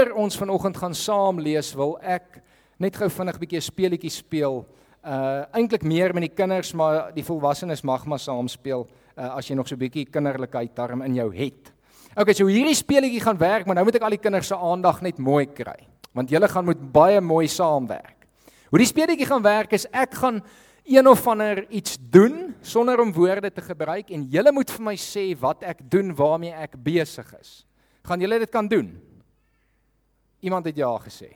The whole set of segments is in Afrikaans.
voor ons vanoggend gaan saam lees, wil ek net gou vinnig 'n bietjie speletjie speel. Uh eintlik meer met die kinders, maar die volwassenes mag maar saam speel uh, as jy nog so 'n bietjie kinderlikheid darm in jou het. Okay, so hierdie speletjie gaan werk, maar nou moet ek al die kinders se aandag net mooi kry, want julle gaan moet baie mooi saamwerk. Hoe die speletjie gaan werk is ek gaan een of ander iets doen sonder om woorde te gebruik en julle moet vir my sê wat ek doen waarmee ek besig is. Gaan julle dit kan doen? Iemand het ja gesê.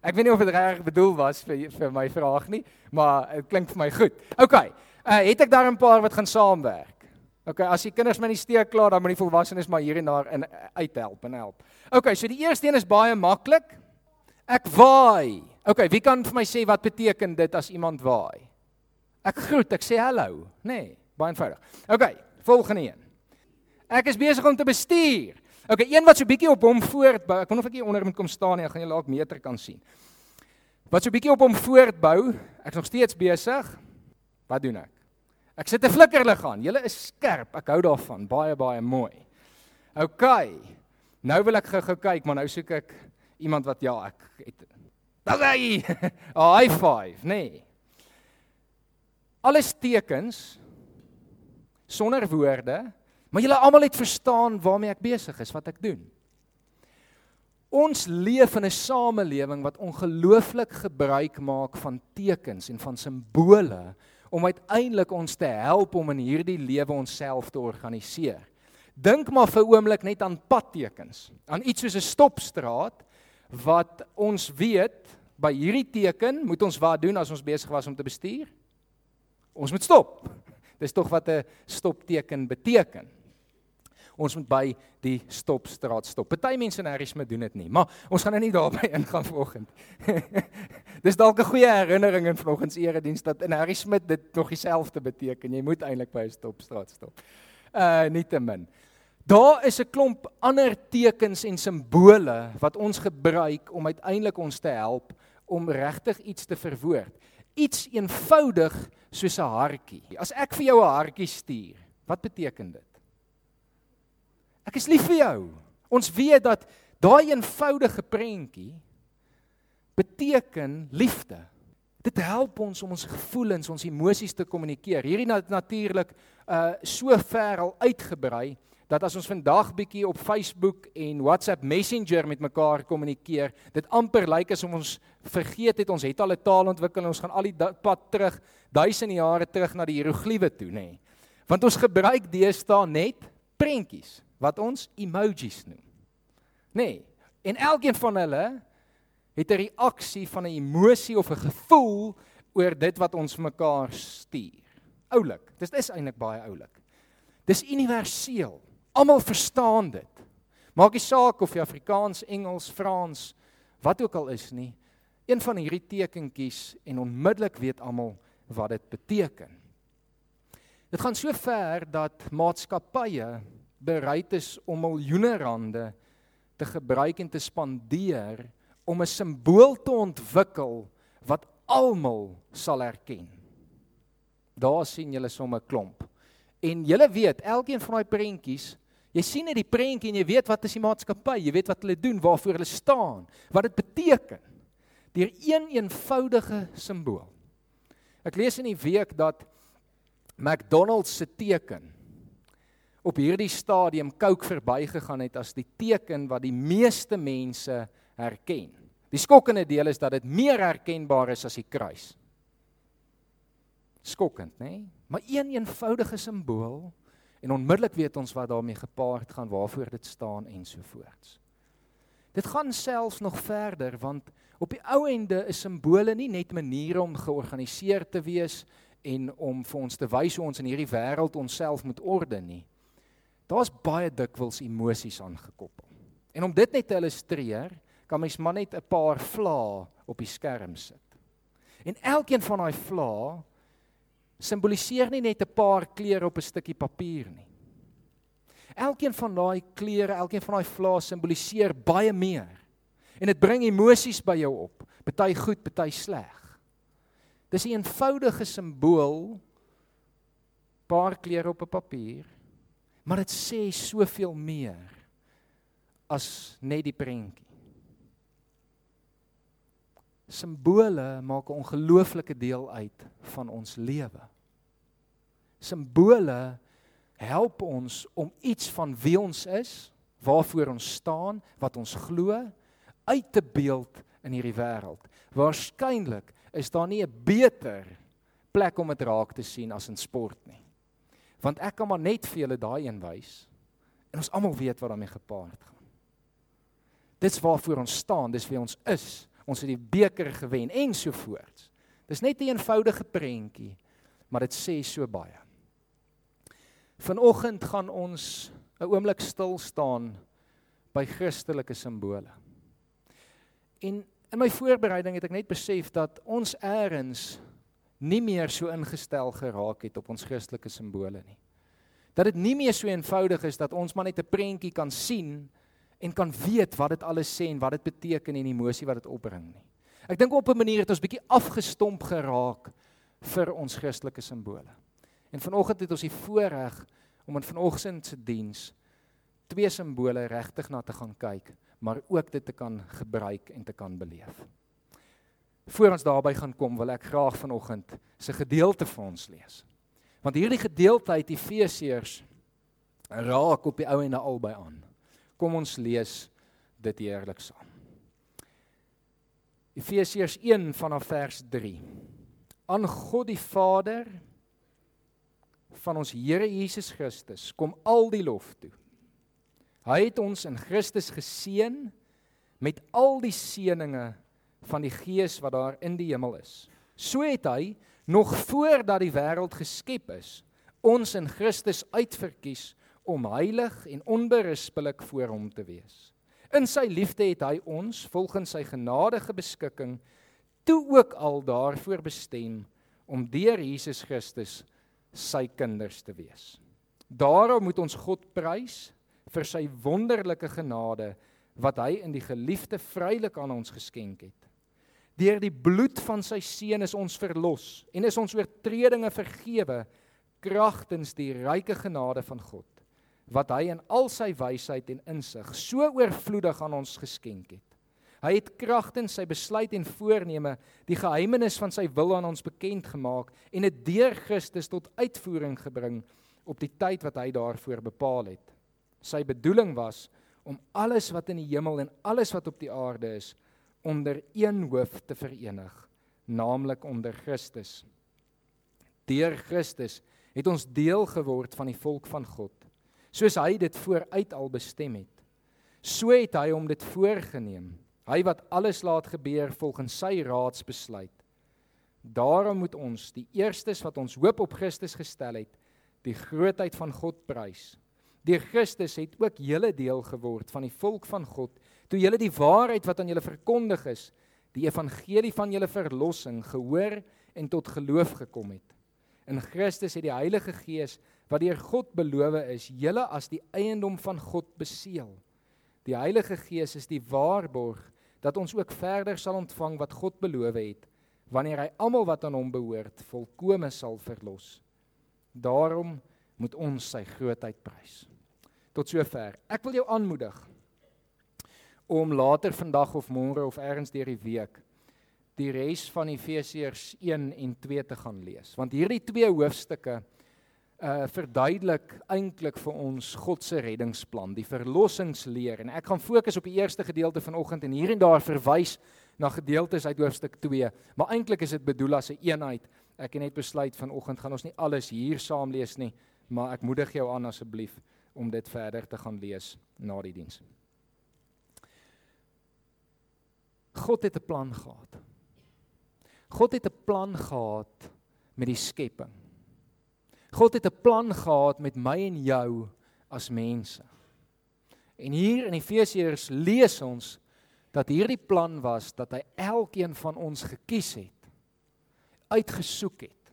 Ek weet nie of dit reg bedoel was vir vir my vraag nie, maar dit klink vir my goed. OK. Uh het ek daar 'n paar wat gaan saamwerk? OK, as die kinders my nie steek klaar, dan moet die volwassenes maar hier en daar in uithelp en help. OK, so die eerste een is baie maklik. Ek waai. OK, wie kan vir my sê wat beteken dit as iemand waai? Ek groet, ek sê hallo, nê? Nee, baie eenvoudig. OK, volgende een. Ek is besig om te bestuur. OK, een wat so bietjie op hom voortbou. Ek wonder of ek hier onder moet kom staan en gaan jy dalk meter kan sien. Wat so bietjie op hom voortbou. Ek's nog steeds besig. Wat doen ek? Ek sit 'n flikkerlig aan. Julle is skerp. Ek hou daarvan. Baie baie mooi. OK. Nou wil ek gou-gou kyk, maar nou soek ek iemand wat ja, ek het Dis hy. 'n High five, nê. Nee. Alles tekens sonder woorde Maar julle almal het verstaan waarmee ek besig is, wat ek doen. Ons leef in 'n samelewing wat ongelooflik gebruik maak van tekens en van simbole om uiteindelik ons te help om in hierdie lewe onsself te organiseer. Dink maar vir 'n oomblik net aan padtekens, aan iets soos 'n stopstraat wat ons weet by hierdie teken moet ons wat doen as ons besig was om te bestuur? Ons moet stop. Dis tog wat 'n stopteken beteken ons moet by die stopstraat stop. Party mense in Harrismith doen dit nie, maar ons gaan nou nie daarby ingaan vanoggend. Dis dalk 'n goeie herinnering in vanoggend se erediens dat in Harrismith dit nog dieselfde beteken. Jy moet eintlik by 'n stopstraat stop. Uh nietemin. Daar is 'n klomp ander tekens en simbole wat ons gebruik om uiteindelik ons te help om regtig iets te verwoord. Iets eenvoudig soos 'n hartjie. As ek vir jou 'n hartjie stuur, wat beteken dit? Ek is lief vir jou. Ons weet dat daai eenvoudige prentjie beteken liefde. Dit help ons om ons gevoelens, ons emosies te kommunikeer. Hierdie nat natuurlik uh so ver al uitgebrei dat as ons vandag bietjie op Facebook en WhatsApp Messenger met mekaar kommunikeer, dit amper lyk asof ons vergeet het ons het al 'n taal ontwikkel en ons gaan al die pad terug duisende jare terug na die hieroglife toe, nê. Nee. Want ons gebruik deesdae net prentjies wat ons emojis noem. Nee, en elkeen van hulle het 'n reaksie van 'n emosie of 'n gevoel oor dit wat ons mekaar stuur. Oulik. Dit is eintlik baie oulik. Dis universeel. Almal verstaan dit. Maak nie saak of jy Afrikaans, Engels, Frans, wat ook al is nie. Een van hierdie tekentjies en onmiddellik weet almal wat dit beteken. Dit gaan so ver dat maatskappye bereid is om miljoene rande te gebruik en te spandeer om 'n simbool te ontwikkel wat almal sal erken. Daar sien julle sommer klomp. En julle weet, elkeen van daai prentjies, jy sien net die prentjie en jy weet wat is die maatskappy, jy weet wat hulle doen, waarvoor hulle staan, wat dit beteken. Deur een eenvoudige simbool. Ek lees in die week dat McDonald's se teken op hierdie stadium Coke verbygegaan het as die teken wat die meeste mense herken. Die skokkende deel is dat dit meer herkenbaar is as die kruis. Skokkend, nê? Nee? Maar een eenvoudige simbool en onmiddellik weet ons wat daarmee gepaard gaan, waarvoor dit staan en so voorts. Dit gaan selfs nog verder want op die ou ende is simbole nie net maniere om georganiseer te wees en om vir ons te wys hoe ons in hierdie wêreld onsself moet orde nie. Daar's baie dikwels emosies aangekoppel. En om dit net te illustreer, kan mens maar net 'n paar vlae op die skerm sit. En elkeen van daai vlae simboliseer nie net 'n paar kleure op 'n stukkie papier nie. Elkeen van daai kleure, elkeen van daai vlae simboliseer baie meer. En dit bring emosies by jou op, party goed, party sleg. Dis 'n eenvoudige simbool, paar kleure op 'n papier maar dit sê soveel meer. as net die prentjie. Simbole maak 'n ongelooflike deel uit van ons lewe. Simbole help ons om iets van wie ons is, waarvoor ons staan, wat ons glo, uit te beeld in hierdie wêreld. Waarskynlik is daar nie 'n beter plek om dit raak te sien as in sport nie. Want ek kan maar net vir julle daai een wys en ons almal weet wat daarmee gepaard gaan. Dit's waarvoor ons staan, dis wie ons is. Ons het die beker gewen en so voort. Dis net 'n een eenvoudige prentjie, maar dit sê so baie. Vanoggend gaan ons 'n oomblik stil staan by Christelike simbole. En in my voorbereiding het ek net besef dat ons eers nie meer so ingestel geraak het op ons Christelike simbole nie. Dat dit nie meer so eenvoudig is dat ons maar net 'n prentjie kan sien en kan weet wat dit alles sê en wat dit beteken en die emosie wat dit opbring nie. Ek dink op 'n manier het ons bietjie afgestomp geraak vir ons Christelike simbole. En vanoggend het ons die voorreg om in vanoggend se diens twee simbole regtig na te gaan kyk, maar ook dit te kan gebruik en te kan beleef. Voor ons daarby gaan kom, wil ek graag vanoggend se gedeelte vir ons lees. Want hierdie gedeelte uit Efesiërs raak op die ou en na albei aan. Kom ons lees dit eerlik saam. Efesiërs 1 vanaf vers 3. Aan God die Vader van ons Here Jesus Christus kom al die lof toe. Hy het ons in Christus geseën met al die seëninge van die Gees wat daar in die hemel is. So het hy nog voordat die wêreld geskep is, ons in Christus uitverkies om heilig en onberispelik voor hom te wees. In sy liefde het hy ons volgens sy genadige beskikking toe ook al daarvoor bestem om deur Jesus Christus sy kinders te wees. Daarom moet ons God prys vir sy wonderlike genade wat hy in die geliefde vrylik aan ons geskenk het. Deur die bloed van sy seun is ons verlos en is ons oortredinge vergewe kragtens die ryke genade van God wat hy in al sy wysheid en insig so oorvloedig aan ons geskenk het. Hy het kragtens sy besluit en voorneme die geheimenis van sy wil aan ons bekend gemaak en dit deur Christus tot uitvoering gebring op die tyd wat hy daarvoor bepaal het. Sy bedoeling was om alles wat in die hemel en alles wat op die aarde is onder een hoof te verenig, naamlik onder Christus. Deur Christus het ons deel geword van die volk van God, soos hy dit vooruit al bestem het. So het hy hom dit voorgenem Hy wat alles laat gebeur volgens sy raadsbesluit. Daarom moet ons die eerstes wat ons hoop op Christus gestel het, die grootheid van God prys. Deur Christus het ook julle deel geword van die volk van God, toe julle die waarheid wat aan julle verkondig is, die evangelie van julle verlossing gehoor en tot geloof gekom het. In Christus het die Heilige Gees wat deur God beloof is, julle as die eiendom van God beseël. Die Heilige Gees is die waarborg dat ons ook verder sal ontvang wat God beloof het wanneer hy almal wat aan hom behoort volkome sal verlos. Daarom moet ons sy grootheid prys. Tot sover. Ek wil jou aanmoedig om later vandag of môre of eers deur die week die res van Efesiërs 1 en 2 te gaan lees. Want hierdie twee hoofstukke uh verduidelik eintlik vir ons God se reddingsplan, die verlossingsleer. En ek gaan fokus op die eerste gedeelte vanoggend en hier en daar verwys na gedeeltes uit hoofstuk 2, maar eintlik is dit bedoel as 'n een eenheid. Ek het net besluit vanoggend gaan ons nie alles hier saam lees nie, maar ek moedig jou aan asseblief om dit verder te gaan lees na die diens. God het 'n plan gehad. God het 'n plan gehad met die skepping. God het 'n plan gehad met my en jou as mense. En hier in Efesiërs lees ons dat hierdie plan was dat hy elkeen van ons gekies het, uitgesoek het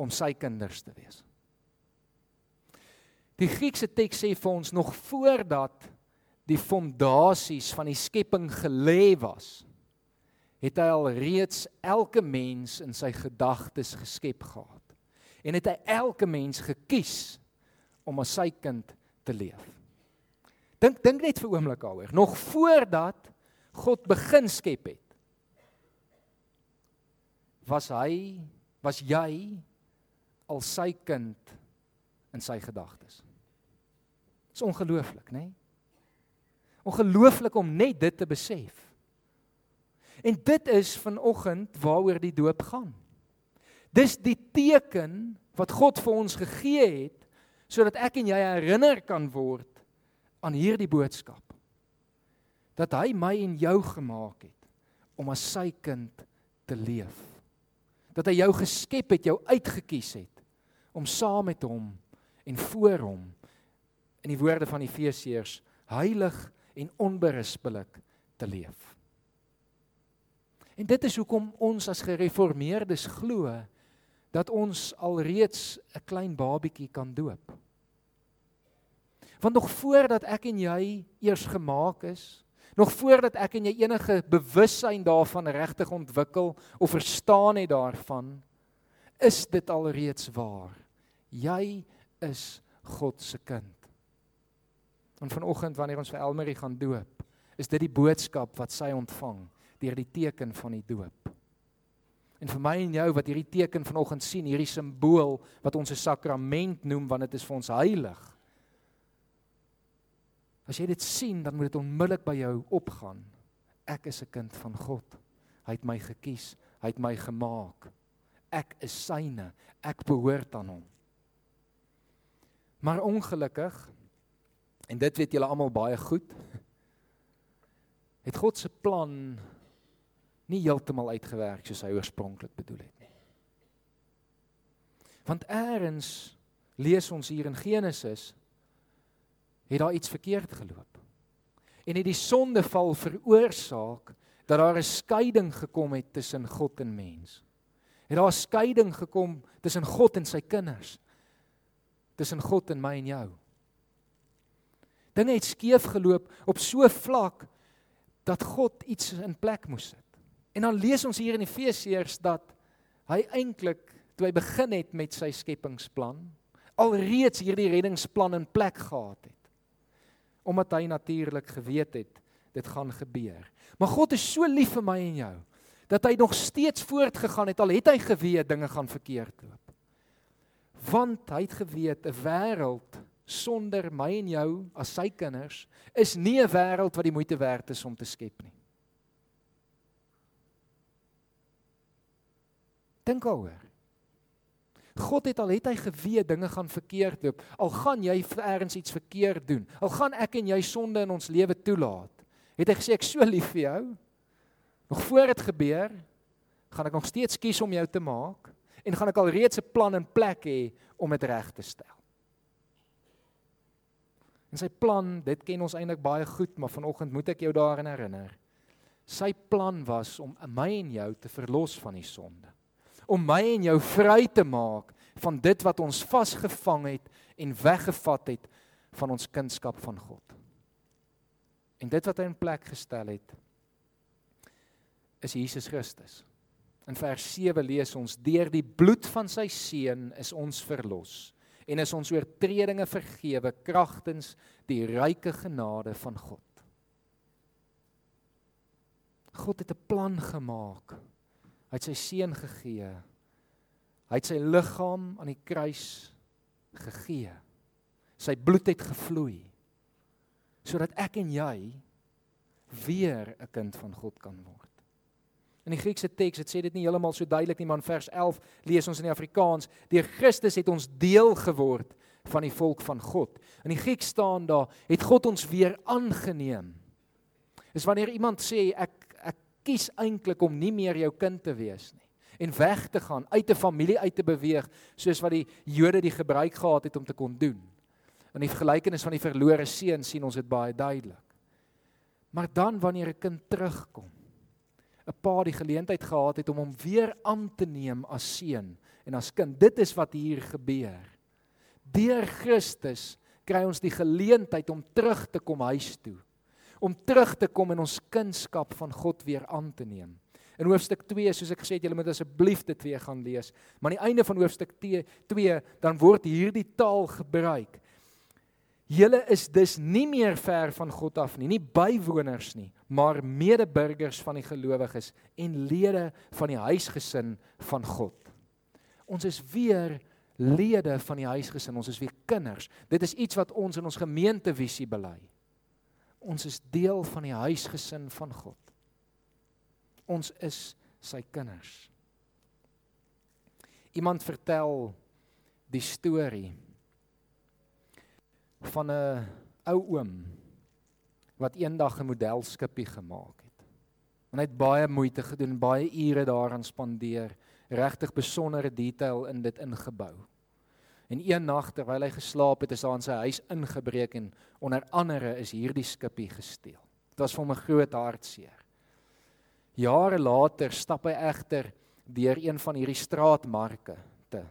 om sy kinders te wees. Die Griekse teks sê vir ons nog voordat die fondasies van die skepping gelê was, het hy al reeds elke mens in sy gedagtes geskep gehad en het hy elke mens gekies om as sy kind te leef. Dink dink net vir oomblik daaroor. Nog voordat God begin skep het, was hy, was jy al sy kind in sy gedagtes. Dis ongelooflik, né? Nee? Ongelooflik om net dit te besef. En dit is vanoggend waaroor die doop gaan. Dis die teken wat God vir ons gegee het sodat ek en jy herinner kan word aan hierdie boodskap. Dat hy my en jou gemaak het om as sy kind te leef. Dat hy jou geskep het, jou uitget kies het om saam met hom en voor hom in die woorde van Efesiërs heilig en onberispelik te leef. En dit is hoekom ons as gereformeerdes glo dat ons alreeds 'n klein babietjie kan doop. Want nog voordat ek en jy eers gemaak is, nog voordat ek en jy enige bewussyn daarvan regtig ontwikkel of verstaan het daarvan, is dit alreeds waar. Jy is God se kind. En vanoggend wanneer ons vir Elmarie gaan doop, is dit die boodskap wat sy ontvang deur die teken van die doop. En vir my en jou wat hierdie teken vanoggend sien, hierdie simbool wat ons 'n sakrament noem want dit is vir ons heilig. As jy dit sien, dan moet dit onmiddellik by jou opgaan. Ek is 'n kind van God. Hy het my gekies, hy het my gemaak. Ek is syne, ek behoort aan hom. Maar ongelukkig en dit weet julle almal baie goed, het God se plan nie heeltemal uitgewerk soos hy oorspronklik bedoel het nie. Want eers lees ons hier in Genesis het daar iets verkeerd geloop. En het die sondeval veroorsaak dat daar 'n skeiding gekom het tussen God en mens. Het daar 'n skeiding gekom tussen God en sy kinders. Tussen God en my en jou. Dinge het skeef geloop op so vlak dat God iets in plek moes sit. En dan lees ons hier in Efesiërs dat hy eintlik toe hy begin het met sy skepingsplan alreeds hierdie reddingsplan in plek gehad het. Omdat hy natuurlik geweet het dit gaan gebeur. Maar God is so lief vir my en jou dat hy nog steeds voortgegaan het al het hy geweet dinge gaan verkeerd loop. Want hy het geweet 'n wêreld sonder my en jou as sy kinders is nie 'n wêreld wat die moeite werd is om te skep nie. Dink daaroor. God het al het hy geweet dinge gaan verkeerd loop. Al gaan jy eers iets verkeerd doen. Al gaan ek en jy sonde in ons lewe toelaat. Het hy gesê ek so lief vir jou. Nog voor dit gebeur, gaan ek nog steeds kies om jou te maak en gaan ek al reeds 'n plan in plek hê om dit reg te stel. En sy plan, dit ken ons eintlik baie goed, maar vanoggend moet ek jou daaraan herinner. Sy plan was om my en jou te verlos van die sonde om my en jou vry te maak van dit wat ons vasgevang het en weggevat het van ons kunskap van God. En dit wat hy in plek gestel het is Jesus Christus. In vers 7 lees ons: Deur die bloed van sy seun is ons verlos en is ons oortredinge vergewe kragtens die ryke genade van God. God het 'n plan gemaak Hy het sy seun gegee. Hy het sy liggaam aan die kruis gegee. Sy bloed het gevloei sodat ek en jy weer 'n kind van God kan word. In die Griekse teks, dit sê dit nie heeltemal so duidelik nie, maar in vers 11 lees ons in die Afrikaans: "Deur Christus het ons deel geword van die volk van God." In die Grieks staan daar: "Het God ons weer aangeneem." Is wanneer iemand sê ek kies eintlik om nie meer jou kind te wees nie en weg te gaan, uit 'n familie uit te beweeg, soos wat die Jode die gebruik gehad het om te kon doen. In die gelykenis van die verlore seun sien ons dit baie duidelik. Maar dan wanneer 'n kind terugkom, 'n pa die geleentheid gehad het om hom weer aan te neem as seun en as kind. Dit is wat hier gebeur. Deur Christus kry ons die geleentheid om terug te kom huis toe om terug te kom en ons kunskap van God weer aan te neem. In hoofstuk 2, soos ek gesê het, julle moet asseblief dit weer gaan lees. Maar aan die einde van hoofstuk 2, dan word hierdie taal gebruik. Julle is dus nie meer ver van God af nie, nie bywoners nie, maar medeburgers van die gelowiges en lede van die huisgesin van God. Ons is weer lede van die huisgesin, ons is weer kinders. Dit is iets wat ons in ons gemeentevisie bely. Ons is deel van die huisgesin van God. Ons is sy kinders. Iemand vertel die storie van 'n ou oom wat eendag 'n modelskipie gemaak het. En hy het baie moeite gedoen, baie ure daaraan spandeer, regtig besondere detail in dit ingebou. En een nag terwyl hy geslaap het, is daar in sy huis ingebreek en onder andere is hierdie skipie gesteel. Dit was vir hom 'n groot hartseer. Jare later stap hy egter deur een van hierdie straatmarke te.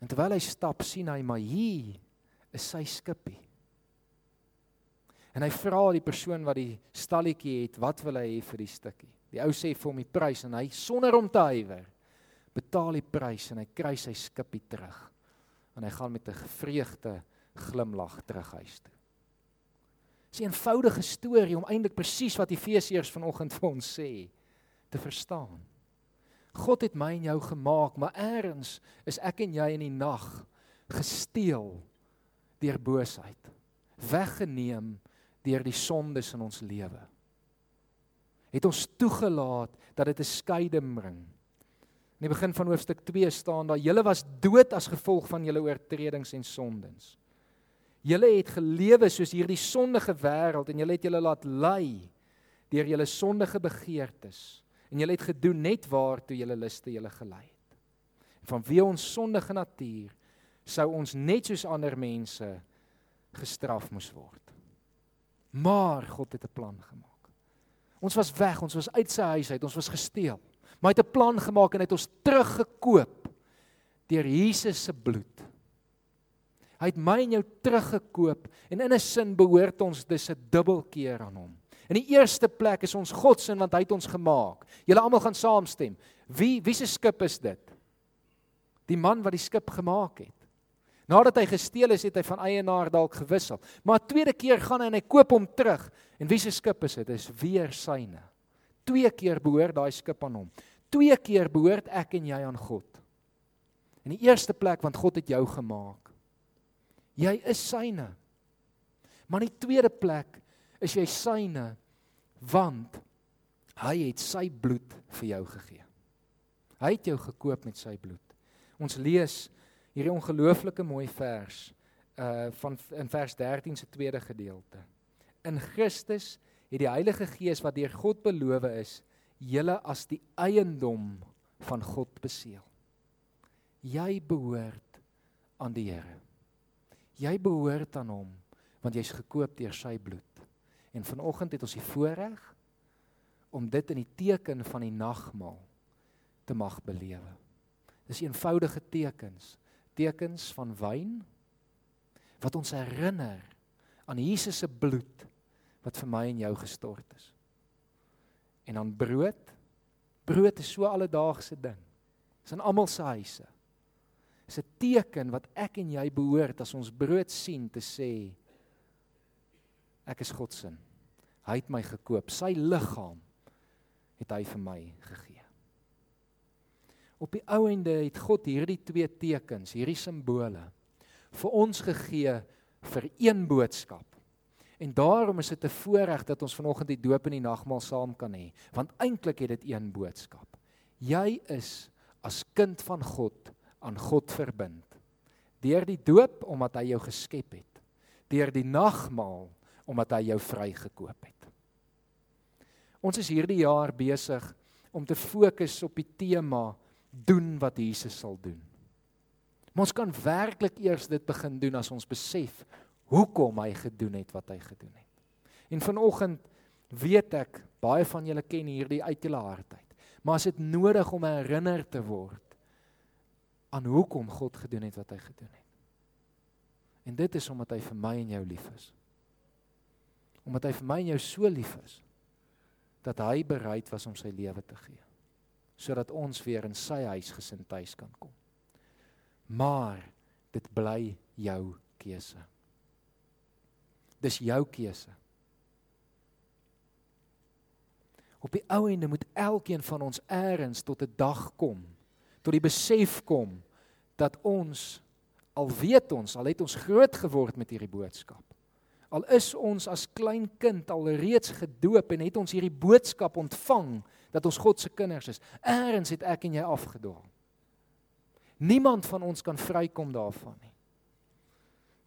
En terwyl hy stap, sien hy maar hier is sy skippie. En hy vra die persoon wat die stalletjie het, wat wil hy hê vir die stukkie? Die ou sê vir hom die prys en hy sonder om te huiwer betaal die prys en hy kry sy skippie terug. En hy gaan met 'n gevreugde glimlag terug huis toe. Dis 'n eenvoudige storie om eintlik presies wat Efesiërs vanoggend vir ons sê te verstaan. God het my en jou gemaak, maar eers is ek en jy in die nag gesteel deur boosheid, weggeneem deur die sondes in ons lewe. Het ons toegelaat dat dit 'n skeiding bring. In die begin van hoofstuk 2 staan daar: "Julle was dood as gevolg van julle oortredings en sondes." Julle het gelewe soos hierdie sondige wêreld en julle het julle laat lei deur julle sondige begeertes en julle het gedoen net waartoe julle luste julle gelei het. Van wie ons sondige natuur sou ons net soos ander mense gestraf moes word. Maar God het 'n plan gemaak. Ons was weg, ons was uit sy huis uit, ons was gesteel. Maar hy het 'n plan gemaak en hy het ons teruggekoop deur Jesus se bloed. Hy het my en jou teruggekoop en in 'n sin behoort ons dis 'n dubbelkeer aan hom. In die eerste plek is ons God se want hy het ons gemaak. Julle almal gaan saamstem. Wie wie se skip is dit? Die man wat die skip gemaak het. Nadat hy gesteel is, het hy van eienaar dalk gewissel. Maar tweede keer gaan hy en hy koop hom terug. En wie se skip is dit? Dit is weer syne. Twee keer behoort daai skip aan hom. Twee keer behoort ek en jy aan God. In die eerste plek want God het jou gemaak. Jy is syne. Maar in die tweede plek is jy syne want hy het sy bloed vir jou gegee. Hy het jou gekoop met sy bloed. Ons lees hierdie ongelooflike mooi vers uh van in vers 13 se tweede gedeelte. In Christus het die Heilige Gees wat deur God beloof is, julle as die eiendom van God beseël. Jy behoort aan die Here. Jy behoort aan hom want jy's gekoop deur sy bloed. En vanoggend het ons die voorreg om dit in die teken van die nagmaal te mag belewe. Dis eenvoudige tekens tekens van wyn wat ons herinner aan Jesus se bloed wat vir my en jou gestort is. En dan brood. Brood is so alledaagse ding. Dis in almal se huise. Dis 'n teken wat ek en jy behoort as ons brood sien te sê ek is God se. Hy het my gekoop. Sy liggaam het hy vir my gegee. Op die ou ende het God hierdie twee tekens, hierdie simbole vir ons gegee vir een boodskap. En daarom is dit 'n voorreg dat ons vanoggend die doop en die nagmaal saam kan hê, want eintlik het dit een boodskap. Jy is as kind van God aan God verbind. Deur die doop omdat hy jou geskep het. Deur die nagmaal omdat hy jou vrygekoop het. Ons is hierdie jaar besig om te fokus op die tema doen wat Jesus sal doen. Maar ons kan werklik eers dit begin doen as ons besef hoekom hy gedoen het wat hy gedoen het. En vanoggend weet ek baie van julle ken hierdie uit julle hart uit. Maar as dit nodig om herinner te word aan hoekom God gedoen het wat hy gedoen het. En dit is omdat hy vir my en jou lief is. Omdat hy vir my en jou so lief is dat hy bereid was om sy lewe te gee sodat ons weer in sy huis gesin tuis kan kom. Maar dit bly jou keuse. Dis jou keuse. Op die ou ende moet elkeen van ons eers tot 'n dag kom, tot die besef kom dat ons al weet ons, al het ons groot geword met hierdie boodskap. Al is ons as klein kind al reeds gedoop en het ons hierdie boodskap ontvang dat ons God se kinders is. Eers het ek en jy afgedwaal. Niemand van ons kan vrykom daarvan nie.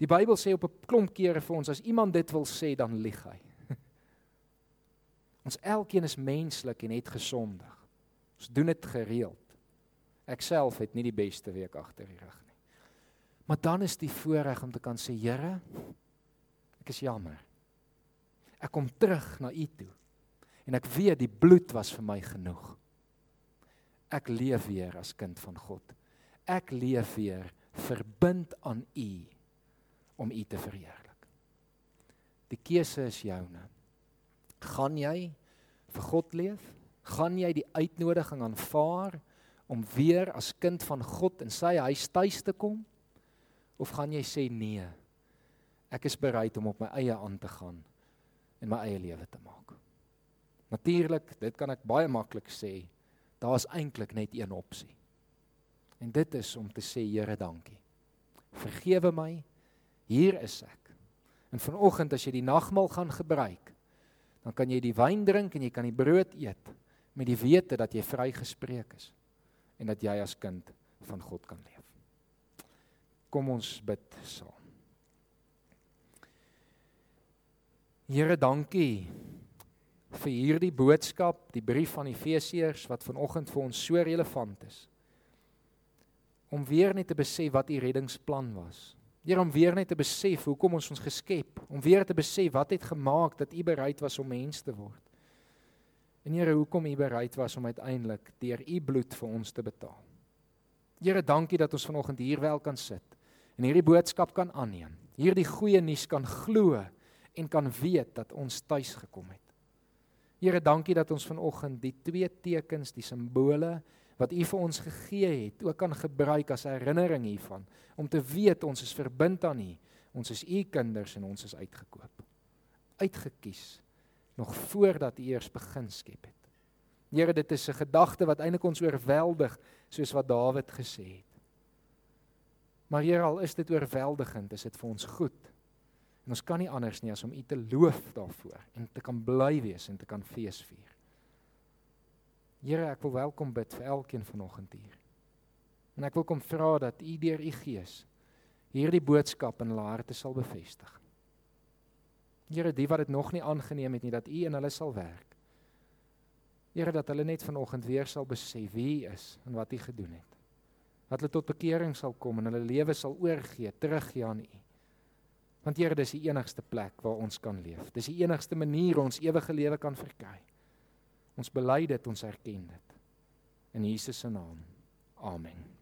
Die Bybel sê op 'n klomp kere vir ons as iemand dit wil sê dan lieg hy. Ons elkeen is menslik en het gesondig. Ons doen dit gereeld. Ek self het nie die beste week agter die rug nie. Maar dan is die voorreg om te kan sê Here, ek is jammer. Ek kom terug na U toe. En ek weet die bloed was vir my genoeg. Ek leef weer as kind van God. Ek leef weer verbind aan U om U te verheerlik. Die keuse is joune. Gaan jy vir God leef? Gaan jy die uitnodiging aanvaar om weer as kind van God in sy huis tuis te kom? Of gaan jy sê nee? Ek is bereid om op my eie aan te gaan en my eie lewe te maak. Natuurlik, dit kan ek baie maklik sê. Daar's eintlik net een opsie. En dit is om te sê Here, dankie. Vergewe my. Hier is ek. En vanoggend as jy die nagmaal gaan gebruik, dan kan jy die wyn drink en jy kan die brood eet met die wete dat jy vrygespreek is en dat jy as kind van God kan leef. Kom ons bid saam. Here, dankie vir hierdie boodskap, die brief van Efesiërs wat vanoggend vir ons so relevant is. Om weer net te besef wat u reddingsplan was. Here om weer net te besef hoekom ons ons geskep, om weer te besef wat het gemaak dat U bereid was om mens te word. En Here, hoekom U bereid was om uiteindelik deur U bloed vir ons te betaal. Here, dankie dat ons vanoggend hier wel kan sit en hierdie boodskap kan aanneem. Hierdie goeie nuus kan glo en kan weet dat ons tuis gekom het. Here, dankie dat ons vanoggend die twee tekens, die simbole wat U vir ons gegee het, ook kan gebruik as herinnering hiervan om te weet ons is verbind aan U. Ons is U kinders en ons is uitgekoop. Uitgekies nog voordat U eers begin skep het. Here, dit is 'n gedagte wat eintlik ons oorweldig soos wat Dawid gesê het. Maar Here, al is dit oorweldigend, is dit vir ons goed. En ons kan nie anders nie as om U te loof daarvoor en te kan bly wees en te kan feesvier. Here, ek wil welkom bid vir elkeen vanoggend hier. En ek wil kom vra dat U deur U Gees hierdie boodskap in hulle harte sal bevestig. Here, die wat dit nog nie aangeneem het nie, dat U in hulle sal werk. Here, dat hulle net vanoggend weer sal besef wie U is en wat U gedoen het. Dat hulle tot bekering sal kom en hulle lewe sal oorgee, teruggee aan U. Want Here, dis die enigste plek waar ons kan leef. Dis die enigste manier ons ewige lewe kan verkry. Ons bely dit, ons erken dit. In Jesus se naam. Amen.